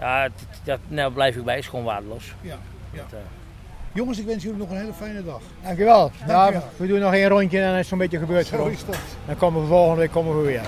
J: ja, dat, nou blijf ik bij, is gewoon waardeloos.
C: Ja, ja.
J: Dat, eh,
C: Jongens, ik wens jullie nog een hele fijne dag.
H: Dankjewel. Ja,
C: Dankjewel.
H: we doen nog één rondje en dan is het zo'n beetje gebeurd voor
C: Zo
H: ons.
C: is dat.
H: Dan komen we volgende week komen we weer.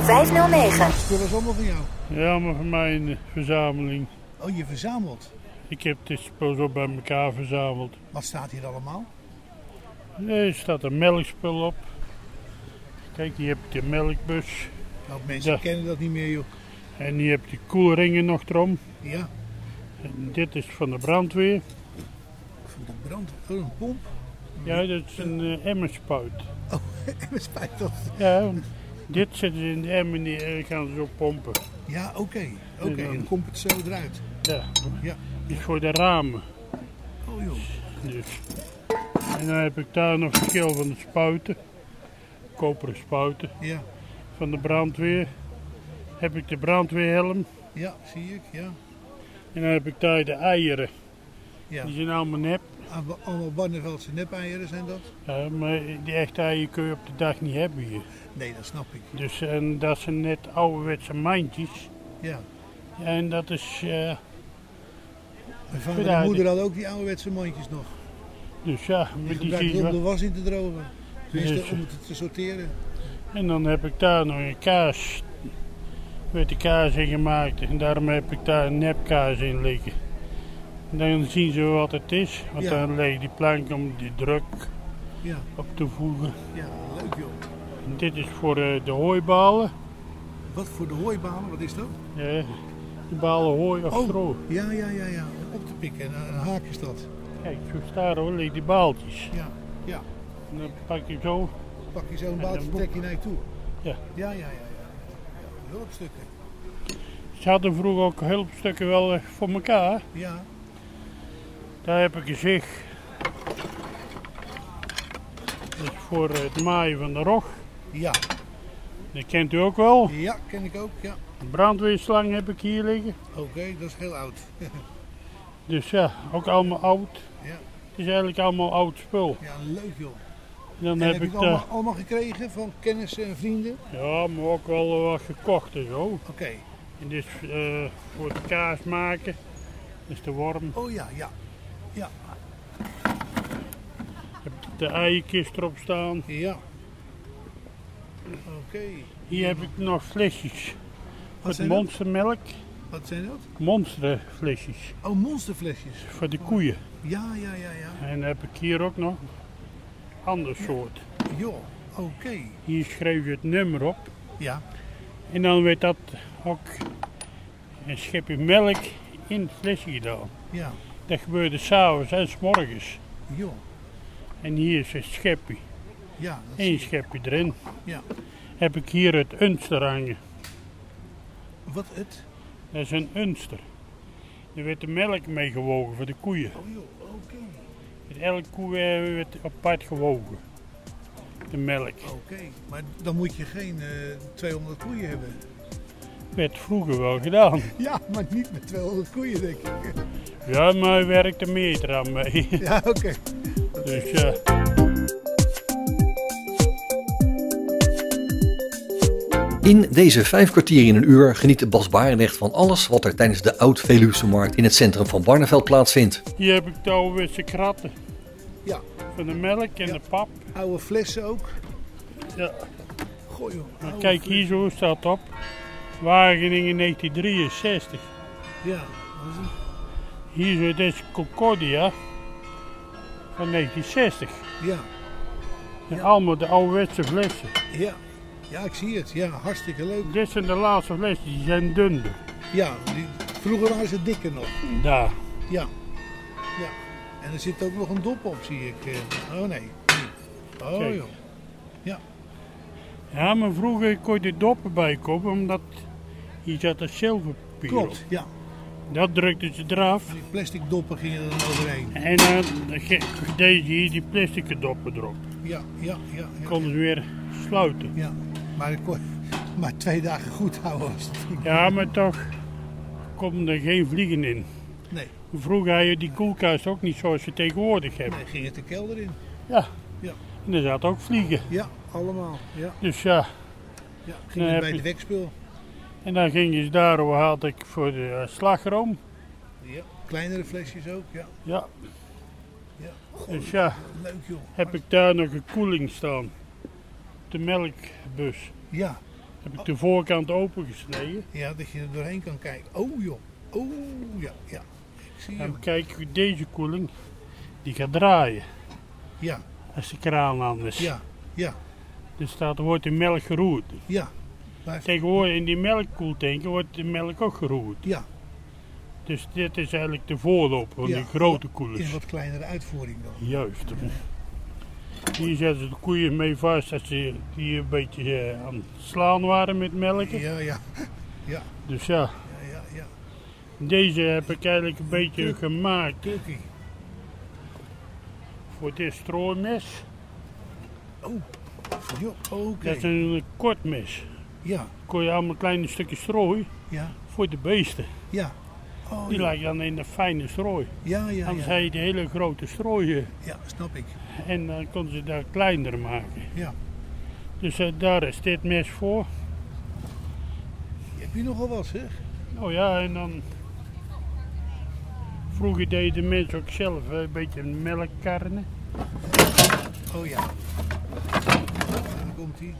G: 509.
K: Radio 509.
C: Spullen is allemaal van jou.
L: Ja, maar voor mij een verzameling.
C: Oh, je verzamelt.
L: Ik heb dit spul zo bij elkaar verzameld.
C: Wat staat hier allemaal?
L: Er staat een melkspul op. Kijk, hier heb je de melkbus.
C: Nou, mensen
L: Ja.
C: kennen dat niet meer, joh.
L: En hier heb je koelringen nog erom.
C: Ja,
L: En dit is van de brandweer.
C: van de brand. Oh, een pomp.
L: Ja, dat is een eh, emmerspuit.
C: Oh, [laughs] spijt dat.
L: Ja, dit zetten ze in de emmer en die gaan ze zo pompen.
C: Ja, oké. Oké,
L: En dan-
C: komt het zo eruit.
L: Ja,
C: Ja.
L: is voor de ramen.
C: Oh joh.
L: Dus. En dan heb ik daar nog een schil van de spuiten. Koperen spuiten.
C: Ja,
L: Van de brandweer. Heb ik de brandweerhelm.
C: ja, zie ik, ja.
L: En dan heb ik daar de eieren.
C: ja.
L: Die zijn allemaal nep.
C: Allemaal- Allemaal Barneveldse nepeieren zijn dat?
L: Ja, maar die echte eieren kun je op de dag niet hebben hier.
C: Nee, dat snap ik.
L: Dus en dat zijn net ouderwetse mandjes.
C: Ja.
L: En dat is, eh,
C: Mijn vader en moeder hadden ook die ouderwetse mandjes nog.
L: dus ja,
C: Die
L: met die je
C: om de was in te drogen. Tenminste,
L: Dus-
C: om het te sorteren.
L: En dan heb ik daar nog een kaas. Witte kaas in gemaakt. En daarom heb ik daar een nepkaas in liggen. En dan zien ze wat het is. Want
C: Ja.
L: dan leg je die plank om die druk
C: Ja,
L: op te voegen.
C: ja, leuk joh.
L: En dit is voor eh, de hooibalen.
C: Wat voor de hooibalen, wat is dat?
L: Ja, die balen hooi of
C: Oh.
L: stro.
C: Ja, ja, ja, ja. Op te pikken. Een, een haak is dat.
L: Kijk, zo er liggen die baaltjes.
C: Ja, ja.
L: En dan pak je zo.
C: Pak je zo'n
L: En
C: baaltje,
L: een boek.
C: trek je naar je toe.
L: Ja.
C: Ja, ja, ja. ja. Hulpstukken.
L: Ze hadden vroeger ook hulpstukken wel eh, voor elkaar.
C: Ja,
L: Daar heb ik een zich. Dat is voor het maaien van de rog.
C: Ja.
L: Dat kent u ook wel.
C: Ja, ken ik ook, ja.
L: Een brandweerslang heb ik hier liggen.
C: Oké, dat is heel oud. [laughs]
L: Dus ja, ook allemaal oud.
C: Ja.
L: Het is eigenlijk allemaal oud spul.
C: ja, leuk joh.
L: Dan heb ik
C: het allemaal, allemaal gekregen van kennissen en vrienden?
L: ja, maar ook wel wat gekocht en zo.
C: Oké.
L: En dit is eh, voor het kaas maken. Dat is de worm.
C: Oh ja, ja. Ja,
L: Heb de eienkist erop staan.
C: ja. Oké.
L: Hier heb ik nog flesjes. Met
C: dat?
L: monstermelk.
C: Wat zijn dat?
L: Monsterflesjes.
C: Oh, monsterflesjes.
L: Voor de koeien.
C: Ja, ja, ja, ja.
L: En dan heb ik hier ook nog ander soort.
C: Joh, oké.
L: Hier schreef je het nummer op.
C: Ja,
L: En dan werd dat ook een schepje melk in het flesje gedaan.
C: ja.
L: Dat gebeurde s'avonds en s'morgens.
C: Joh,
L: En hier is een schepje.
C: Ja. Dat
L: Eén schepje erin.
C: Ja.
L: Heb ik hier het unster hangen.
C: Wat het?
L: Dat is een unster. Er werd de melk mee gewogen voor de koeien.
C: Oh joh, oké.
L: Met elke koe eh, werd apart gewogen. De melk.
C: Oké. Maar dan moet je geen eh 200 koeien hebben.
L: Werd vroeger wel gedaan. [laughs]
C: Ja, maar niet met 200 koeien, denk ik.
L: Ja, maar er werkte meer eraan mee.
C: Ja, oké.
L: Dus ja.
B: In deze vijf kwartier in een uur geniet Bas Barendrecht van alles wat er tijdens de Oud-Veluwse Markt in het centrum van Barneveld plaatsvindt.
L: Hier heb ik de ouderwetse kratten.
C: Ja.
L: Van de melk en
C: Ja.
L: de pap.
C: Oude flessen ook.
L: Ja. Maar
C: oude
L: kijk, hier zo staat op. Wageningen 1963.
C: Ja,
L: Hier zo, dit is Concordia. Van 1960.
C: ja,
L: En
C: Ja.
L: allemaal de ouderwetse flessen.
C: ja. Ja, ik zie het. Ja, hartstikke leuk.
L: Dit zijn de laatste flessen, die zijn dunner.
C: Ja, die, vroeger waren ze dikker nog.
L: Daar.
C: Ja. Ja. En er zit ook nog een dop op, zie ik. eh. Oh nee. Oh
L: Kijk.
C: joh.
L: Ja, maar vroeger kon je de doppen bij kopen, omdat hier zat een zilverpapier op.
C: Klopt, ja.
L: Dat drukte ze eraf.
C: Die plastic doppen gingen er dan overheen.
L: En dan ge- deed je hier die plastic doppen erop.
C: Ja, ja, ja. ja,
L: Konden ze weer sluiten.
C: ja. Maar, ik kon, [laughs] maar twee dagen goed houden het niet.
L: Ja, maar toch komen er geen vliegen in.
C: Nee,
L: Vroeger had je die koelkast ook niet zoals je tegenwoordig hebt.
C: nee, ging het de kelder in.
L: Ja.
C: Ja.
L: En er zaten ook vliegen.
C: Ja, allemaal. Ja,
L: Dus ja,
C: ja. Ging het bij het wekspul.
L: en dan ging je daarover had ik voor de eh, slagroom.
C: Ja. Kleinere flesjes ook, ja.
L: Ja,
C: ja.
L: dus ja,
C: Leuk joh.
L: heb ik daar nog een koeling staan. De melkbus.
C: Ja,
L: Heb ik de voorkant opengesneden.
C: ja, dat je er doorheen kan kijken. Oh joh. Oh ja, ja. Ik zie
L: En kijk, deze koeling, die gaat draaien
C: Ja,
L: als de kraan aan is.
C: ja, ja.
L: Staat, er wordt de melk geroerd.
C: Ja.
L: Tegenwoordig in die melkkoeltanken wordt de melk ook geroerd.
C: ja.
L: Dus dit is eigenlijk de voorloper van
C: ja.
L: die grote
C: In
L: koelers.
C: wat kleinere uitvoering dan.
L: Juist. Hier zetten ze de koeien mee vast als ze die een beetje eh, aan het slaan waren met melken.
C: Ja, ja. Ja,
L: Dus ja,
C: ja, ja. ja.
L: deze heb ik eigenlijk een beetje gemaakt voor dit strooimes.
C: Oh, joh, oké.
L: Dat is een kort mes.
C: Ja,
L: Kon je allemaal kleine stukjes strooi
C: ja,
L: voor de beesten.
C: ja. Oh,
L: Die
C: ja.
L: lag dan in de fijne strooi.
C: Ja, ja,
L: Anders
C: ja.
L: had je de hele grote strooien
C: Ja, snap ik.
L: En dan konden ze dat kleiner maken.
C: Ja.
L: Dus eh, daar is dit mes voor.
C: Heb je nogal wat, zeg?
L: Oh ja, en dan. Vroeger deden mensen ook zelf eh, een beetje melkkarnen.
C: Oh ja. Daar komt hij.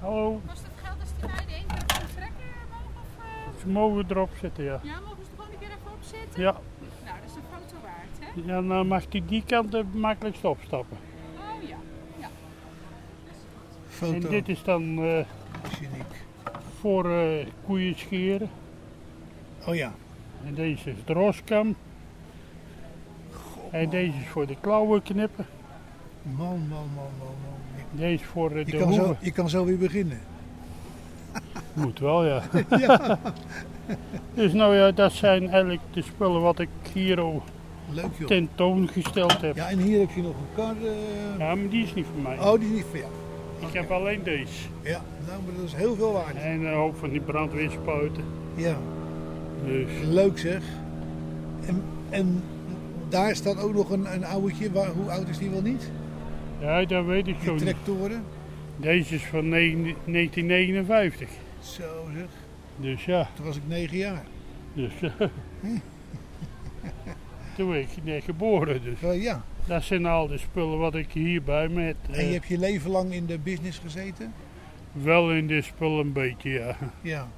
L: Hallo,
M: Was het geld als die meiden één keer op de trekker mogen? Of, eh,
L: ze mogen erop zitten, ja.
M: Ja, mogen ze er gewoon een keer even op zitten?
L: Ja,
M: Nou, dat is een foto waard, hè?
L: Ja dan mag hij die kant het makkelijkst opstappen.
M: Oh ja. ja.
C: Foto.
L: En dit is dan eh, voor eh, koeien scheren.
C: Oh ja.
L: En deze is de roskam. En deze is voor de klauwen knippen.
C: Man, man, man, man, man.
L: Deze is voor eh,
C: Je
L: de
C: kan, zo, je kan zo weer beginnen. [laughs]
L: Moet wel, ja. [laughs]
C: ja.
L: Dus nou ja, dat zijn eigenlijk de spullen wat ik hier al
C: Leuk joh.
L: tentoongesteld heb.
C: Ja, en hier heb je nog een kar. eh,
L: Ja, maar die is niet voor mij.
C: Oh, die is niet voor jou.
L: Ik heb alleen deze.
C: Ja, nou, maar dat is heel veel waard.
L: En een hoop van die brandweerspuiten.
C: Ja,
L: Dus
C: leuk zeg. En, en daar staat ook nog een, een ouwtje. Waar, hoe oud is die wel niet?
L: ja, dat weet ik zo
C: Die
L: niet.
C: tractoren.
L: Deze is van negen- 1959.
C: Zo zeg.
L: Dus ja,
C: Toen was ik negen jaar.
L: dus, [laughs] toen ben ik net geboren. Dus
C: Wel, ja.
L: dat zijn al de spullen wat ik hierbij met.
C: En je
L: eh,
C: hebt je leven lang in de business gezeten?
L: Wel in de spullen een beetje, ja.
C: Ja.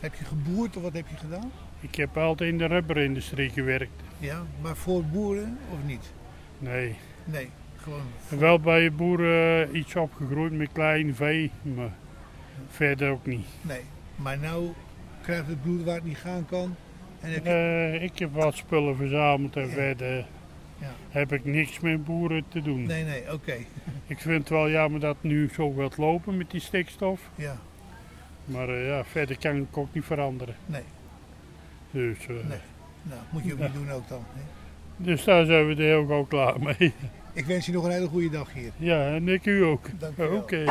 C: Heb je geboerd of wat heb je gedaan?
L: Ik heb altijd in de rubberindustrie gewerkt.
C: Ja, maar voor boeren of niet?
L: Nee.
C: Nee, gewoon.
L: Wel bij boeren eh, iets opgegroeid met klein vee, maar verder ook niet.
C: Nee. Maar nou krijgt het bloed waar het niet gaan kan. En heb je...
L: Eh, ik heb wat spullen verzameld en verder
C: Ja.
L: heb ik niks met boeren te doen.
C: Nee, nee, oké.
L: Ik vind het wel jammer dat het nu zo gaat lopen met die stikstof.
C: Ja,
L: Maar eh, ja, verder kan ik ook niet veranderen.
C: nee.
L: Dus, eh,
C: Nee. Nou, moet je ook niet doen ook dan. hè?
L: dus daar zijn we er heel gauw klaar mee.
C: Ik wens je nog een hele goede dag hier.
L: Ja, en ik u ook.
C: Dank je wel.
L: Oké.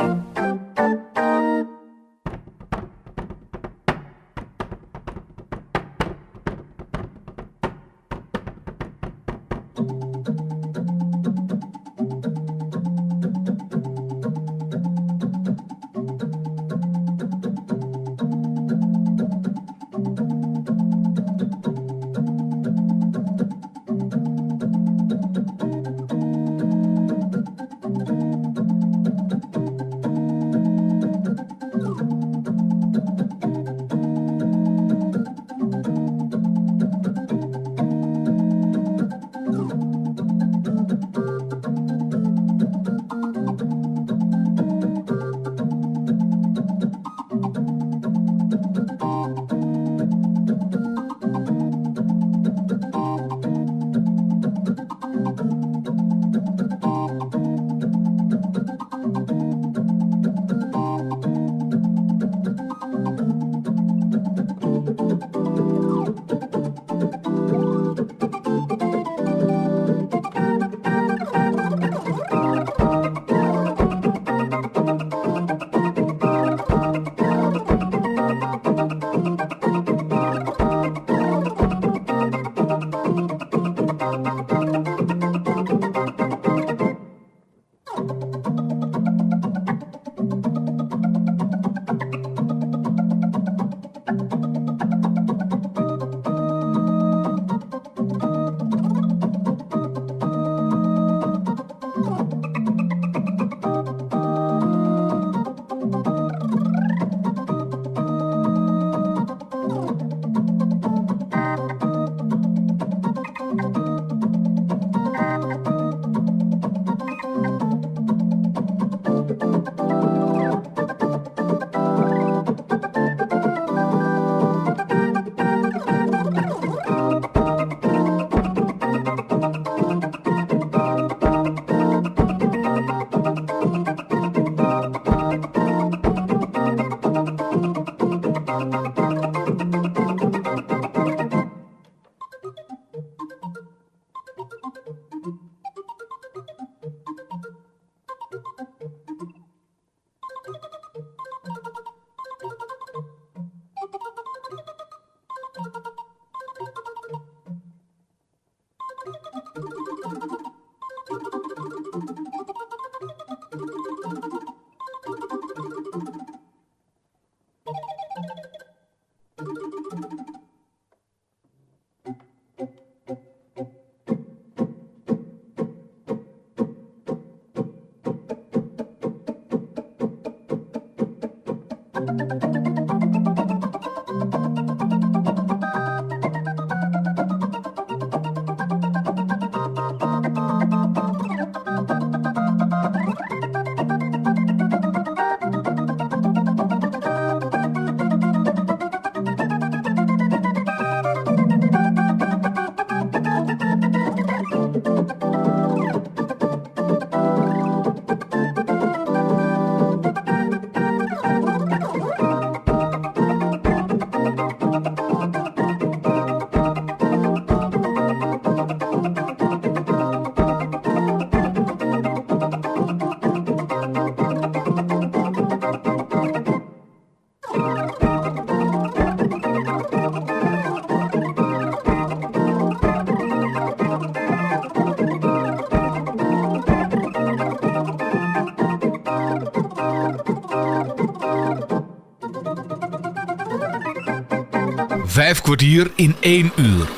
A: Vijf kwartier in één uur.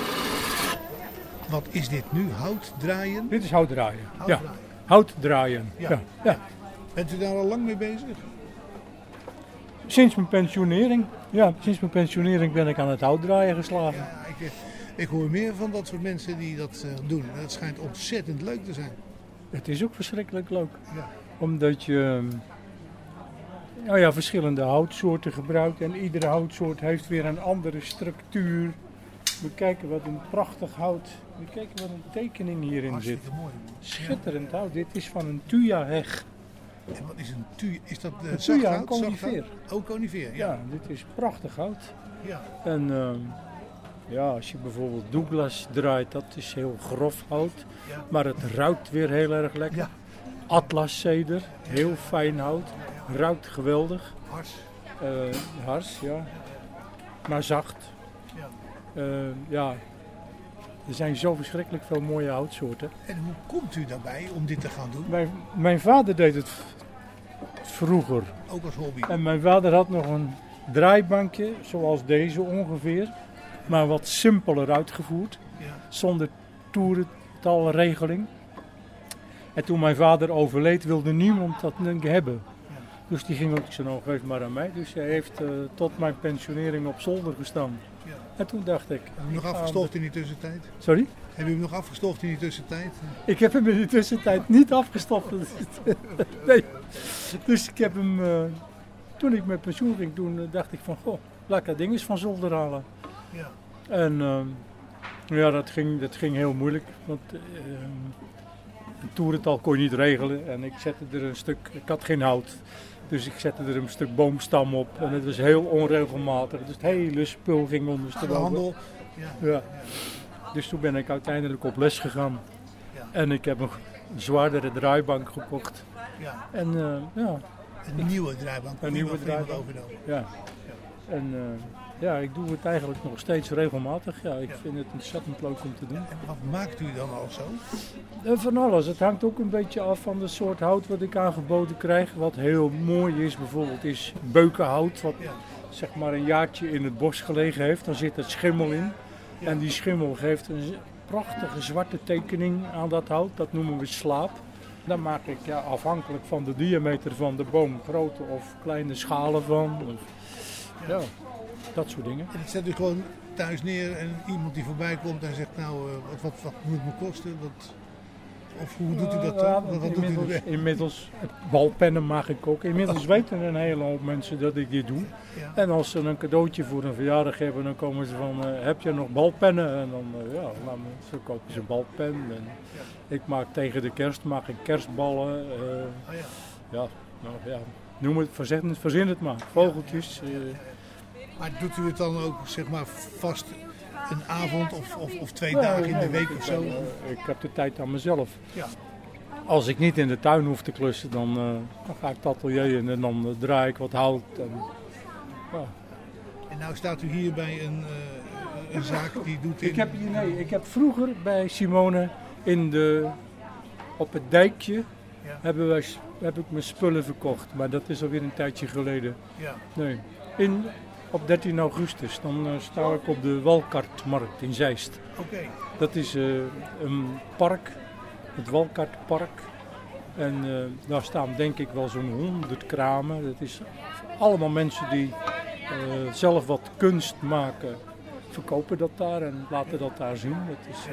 C: Wat is dit nu? Hout draaien?
N: Dit is hout draaien.
C: Hout
N: ja.
C: draaien.
N: Hout draaien.
C: Ja.
N: Ja. Ja.
C: Bent u daar al lang mee bezig?
N: Sinds mijn pensionering. Ja, sinds mijn pensionering ben ik aan het hout draaien geslagen.
C: Ja, ik, eh, ik hoor meer van dat soort mensen die dat eh, doen. Het schijnt ontzettend leuk te zijn.
N: Het is ook verschrikkelijk leuk.
C: Ja.
N: Omdat je ehm, nou ja, verschillende houtsoorten gebruikt. En iedere houtsoort heeft weer een andere structuur. We kijken wat een prachtig hout. We kijken wat een tekening hierin zit.
C: Mooi.
N: Schitterend hout. Dit is van een tuya-heg.
C: En wat is een tu? Is dat
N: Een tuya, een
C: zacht hout?
N: conifeer.
C: Oh, conifeer, ja.
N: Ja, dit is prachtig hout.
C: Ja.
N: En ehm, ja, als je bijvoorbeeld Douglas draait, dat is heel grof hout.
C: Ja.
N: Maar het ruikt weer heel erg lekker. Atlaszeder, heel fijn hout. Ruikt geweldig.
C: Hars.
N: Eh, hars, ja. Maar zacht.
C: Ja.
N: Eh, ja. Er zijn zo verschrikkelijk veel mooie houtsoorten.
C: En hoe komt u daarbij om dit te gaan doen?
N: Mijn, mijn vader deed het vroeger.
C: Ook als hobby.
N: En mijn vader had nog een draaibankje, zoals deze ongeveer. Maar wat simpeler uitgevoerd.
C: Ja.
N: Zonder toerentalregeling. En toen mijn vader overleed, wilde niemand dat hebben. Dus die ging ook zo nog geef maar aan mij. Dus hij heeft eh, tot mijn pensionering op zolder gestaan.
C: Ja.
N: En toen dacht ik...
C: Heb je nog
N: ik ga
C: afgestoft in die tussentijd?
N: Sorry?
C: Heb je hem nog afgestoft in die tussentijd?
N: Ik heb hem in de tussentijd niet afgestopt. [laughs] nee. Dus ik heb hem, eh, toen ik met pensioen ging, toen eh, dacht ik van, goh, laat ik dat ding eens van zolder halen.
C: Ja.
N: En ja, dat ging, dat ging heel moeilijk, want een toerental kon je niet regelen. En ik zette er een stuk, ik had geen hout, dus ik zette er een stuk boomstam op. En het was heel onregelmatig, dus het hele spul ging ondersteboven.
C: de handel. Ja.
N: Ja. Dus toen ben ik uiteindelijk op les gegaan.
C: Ja.
N: En ik heb een zwaardere draaibank gekocht.
C: Ja.
N: En eh, ja.
C: Een nieuwe draaibank.
N: Een nieuwe draaibank.
C: overnomen.
N: Ja. En eh, ja, ik doe het eigenlijk nog steeds regelmatig. Ja, ik vind het ontzettend leuk om te doen.
C: En wat maakt u dan al zo?
N: En van alles. Het hangt ook een beetje af van de soort hout wat ik aangeboden krijg. Wat heel mooi is bijvoorbeeld is beukenhout. Wat zeg maar een jaartje in het bos gelegen heeft. Dan zit er schimmel in. En die schimmel geeft een prachtige zwarte tekening aan dat hout. Dat noemen we slaap. Dan maak ik ja, afhankelijk van de diameter van de boom grote of kleine schalen van. Of, ja, dat soort dingen.
C: En het zet u gewoon thuis neer en iemand die voorbij komt en zegt nou, eh, wat, wat, wat moet het me kosten? Wat, of hoe doet u dat dan? Wat, wat doet u
N: inmiddels, inmiddels, balpennen mag ik ook. Inmiddels [laughs] weten een hele hoop mensen dat ik dit doe.
C: Ja.
N: En als ze een cadeautje voor een verjaardag hebben, dan komen ze van, eh, heb je nog balpennen? En dan, eh, ja, zo kopen ze een balpen. En ik maak tegen de kerst, maak ik kerstballen. eh,
C: Oh ja.
N: ja, nou, ja, noem het, verzin, verzin het maar. Vogeltjes.
C: Maar doet u het dan ook zeg maar vast een avond of, of, of twee dagen in de week of zo?
N: Ik heb de tijd aan mezelf.
C: Ja.
N: Als ik niet in de tuin hoef te klussen, dan, eh, dan ga ik het atelier in en dan eh, draai ik wat hout. En, ja.
C: En nou staat u hier bij een, eh, een zaak die doet in...
N: ik, heb nee, ik heb vroeger bij Simone in de, op het dijkje hebben wij, heb ik mijn spullen verkocht. Maar dat is alweer een tijdje geleden.
C: Ja.
N: Nee. In, op 13 augustus dan eh, sta ik op de Walkartmarkt in Zeist.
C: Oké.
N: Dat is eh, een park, het Walkartpark. En eh, daar staan denk ik wel zo'n honderd kramen. Dat is allemaal mensen die zelf wat kunst maken, verkopen dat daar en laten dat daar zien. Dat is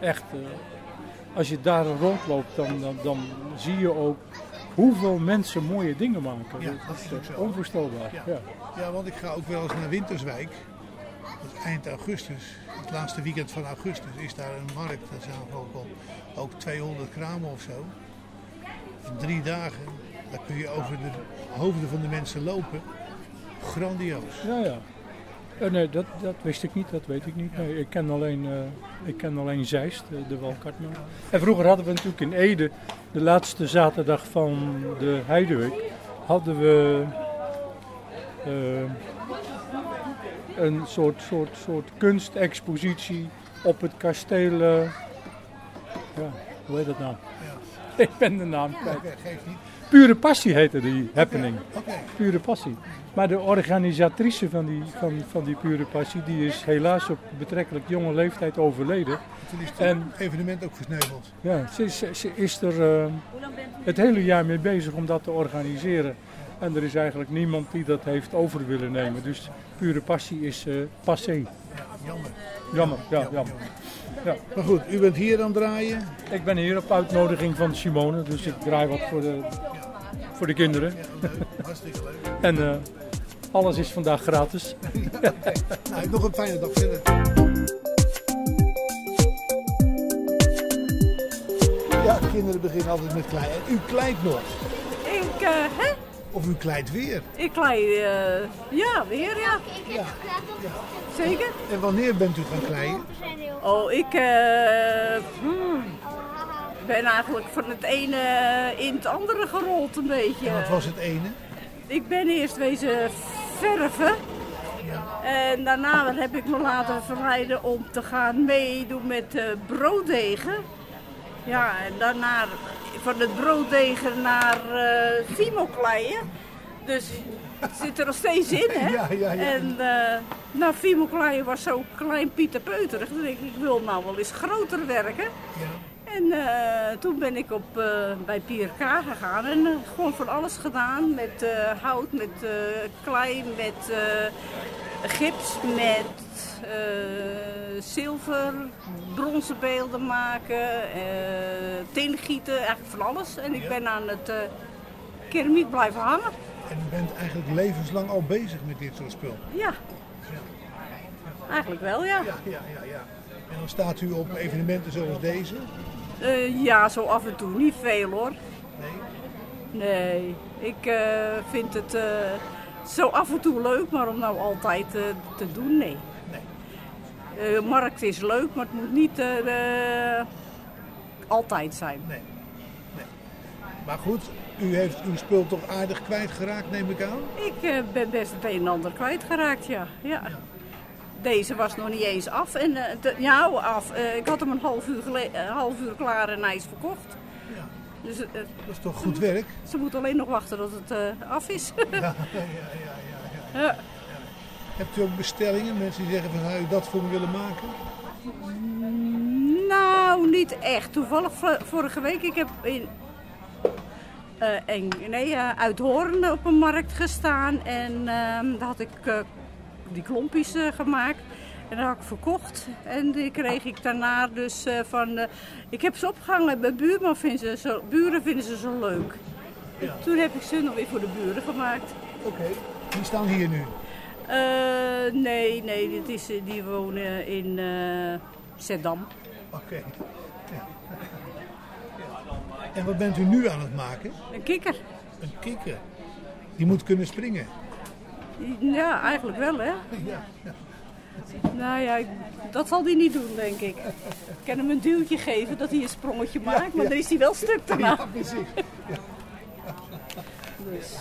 N: echt, als je daar rondloopt, dan, dan, dan zie je ook hoeveel mensen mooie dingen maken.
C: Ja,
N: dat,
C: dat
N: is onvoorstelbaar.
C: Ja.
N: Ja.
C: Ja, want ik ga ook wel eens naar Winterswijk. Dat is eind augustus. Het laatste weekend van augustus is daar een markt. Daar zijn ook al ook 200 kramen of zo. In drie dagen. Daar kun je over de hoofden van de mensen lopen. Grandioos.
N: Ja, ja. Eh, nee, dat, dat wist ik niet, dat weet ik niet. Nee, ik, ken alleen, eh, ik ken alleen Zeist, de, de Walkartman. En vroeger hadden we natuurlijk in Ede, de laatste zaterdag van de Heideweek, hadden we eh, een soort, soort, soort kunstexpositie op het kasteel. eh, ja, hoe heet dat nou? [laughs] Ik ben de naam kwijt.
C: Geeft niet.
N: Pure Passie heette die happening. Pure Passie. Maar de organisatrice van die, van, van die Pure Passie, die is helaas op betrekkelijk jonge leeftijd overleden.
C: Toen is het
N: En
C: evenement ook versneuveld.
N: ja, ze, is- ze is er eh, het hele jaar mee bezig om dat te organiseren. En er is eigenlijk niemand die dat heeft over willen nemen. Dus Pure Passie is eh, passé.
C: Jammer.
N: Jammer, ja, jammer. Ja.
C: Maar goed, u bent hier aan het draaien.
N: Ik ben hier op uitnodiging van Simone, dus ik draai wat voor de, voor de kinderen.
C: Hartstikke leuk. [laughs]
N: En eh, alles is vandaag gratis. [laughs]
C: Nou, nog een fijne dag verder. Ja, kinderen beginnen altijd met kleien. En u kleit nog.
O: Ik, eh, hè?
C: Of u kleit weer.
O: Ik klei, eh, ja, weer, ja. Zeker.
C: En wanneer bent u gaan kleien?
O: Oh, ik eh, hmm, ben eigenlijk van het ene in het andere gerold een beetje.
C: En wat was het ene?
O: Ik ben eerst wezen verven. En daarna heb ik me laten verleiden om te gaan meedoen met eh, brooddegen. Ja, en daarna van het brooddegen naar eh Fimo kleien. Dus het zit er nog steeds in, hè? [laughs]
C: Ja, ja, ja.
O: En eh nou, Fimo kleien was zo klein Pieter Peuterig. Toen denk ik, ik wil nou wel eens groter werken. En eh, toen ben ik op, eh, bij PRK gegaan en eh, gewoon van alles gedaan. Met eh, hout, met eh, klei, met eh, gips, met eh, zilver, bronzen beelden maken, eh teengieten, eigenlijk van alles. En ik ben aan het eh, keramiek blijven hangen.
C: En u bent eigenlijk levenslang al bezig met dit soort spul.
O: Ja, eigenlijk wel, ja.
C: Ja, ja, ja, ja. En dan staat u op evenementen zoals deze.
O: Eh, ja, zo af en toe. Niet veel hoor.
C: Nee?
O: Nee, ik eh, vind het eh, zo af en toe leuk, maar om nou altijd eh, te doen, nee. Eh, markt is leuk, maar het moet niet eh, altijd zijn.
C: Nee. Maar goed, u heeft uw spul toch aardig kwijtgeraakt, neem ik aan?
O: Ik eh, ben best het een en ander kwijtgeraakt, ja. ja. Deze was nog niet eens af. En, de- ja, af. Ik had hem een half uur, half uur klaar en hij is verkocht. Dus,
C: Dat is toch goed werk?
O: Ze moeten alleen nog wachten tot het af is. [laughs]
C: Ja, ja, ja, ja,
O: Ja.
C: Hebt u ook bestellingen? Mensen die zeggen van zou u dat voor me willen maken?
O: Nou, niet echt. Toevallig vo- vorige week, ik heb in en, nee, eh, uit Hoorn op een markt gestaan en ehm, daar had ik eh, die klompjes gemaakt. En dat had ik verkocht. En die kreeg ik daarna dus van... ik heb ze opgehangen bij buurman vinden ze zo, buren vinden ze zo leuk. Toen heb ik ze nog weer voor de buren gemaakt.
C: Oké. Die staan hier nu.
O: Eh, nee, nee, dit is, eh, die wonen in eh Zeddam.
C: Oké. Ja. En wat bent u nu aan het maken?
O: Een kikker.
C: Een kikker. Die moet kunnen springen.
O: Ja, eigenlijk wel, hè? [laughs]
C: Ja, ja.
O: Nou ja, dat zal hij niet doen, denk ik. Ik kan hem een duwtje geven dat hij een sprongetje maakt, maar dan is hij wel stuk daarna.
C: Ja, precies.
O: Dus.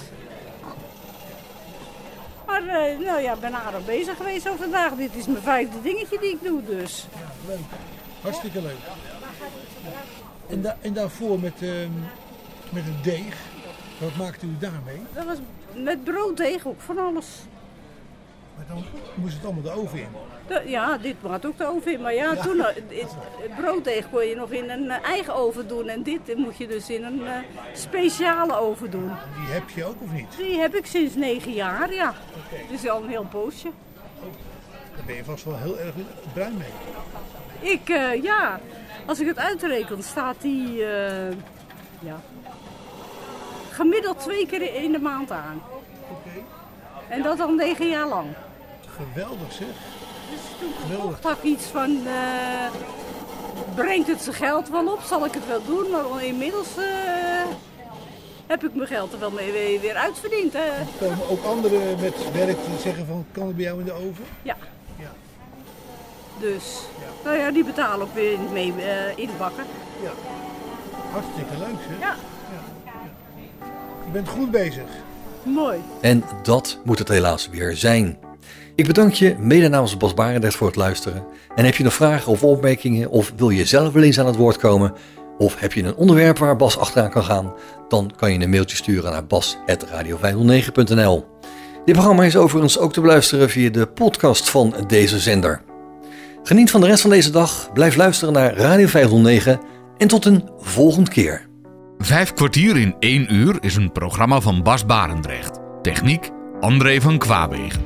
O: Maar eh, nou ja, ik ben aardig bezig geweest over vandaag. Dit is mijn vijfde dingetje die ik doe, dus.
C: Leuk. Hartstikke leuk. En, da en daarvoor met, ehm, met een deeg. Wat maakte u daarmee?
O: Dat was met brooddeeg ook van alles.
C: Maar dan moest het allemaal de oven in.
O: De- ja, dit maakt ook de oven in. Maar ja, toen eh, het brooddeeg kon je nog in een eh, eigen oven doen. En dit moet je dus in een eh, speciale oven doen.
C: Die heb je ook of niet?
O: Die heb ik sinds negen jaar, ja. Dus al een heel poosje.
C: Daar ben je vast wel heel erg bruin mee.
O: Ik, eh, ja, als ik het uitreken, staat die eh, ja, gemiddeld twee keer in de maand aan. En dat al negen jaar lang.
C: Geweldig zeg.
O: Dus toen gekocht had iets van, eh, brengt het zijn geld wel op, zal ik het wel doen. Maar inmiddels eh, heb ik mijn geld er wel mee weer, uitverdiend. Hè.
C: Komen ook anderen met werk te zeggen van kan het bij jou in de oven?
O: Ja.
C: Ja.
O: Dus, nou ja, die betalen ook weer mee eh inbakken.
C: Ja. Hartstikke leuk zeg.
O: Ja.
C: Je bent goed bezig.
O: Mooi.
B: En dat moet het helaas weer zijn. Ik bedank je mede namens Bas Barendrecht voor het luisteren. En heb je nog vragen of opmerkingen of wil je zelf wel eens aan het woord komen? Of heb je een onderwerp waar Bas achteraan kan gaan? Dan kan je een mailtje sturen naar bas.radio509.nl Dit programma is overigens ook te beluisteren via de podcast van deze zender. Geniet van de rest van deze dag, blijf luisteren naar Radio 509 en tot een volgende keer.
A: Vijf kwartier in één uur is een programma van Bas Barendrecht. Techniek André van Kwaabegen.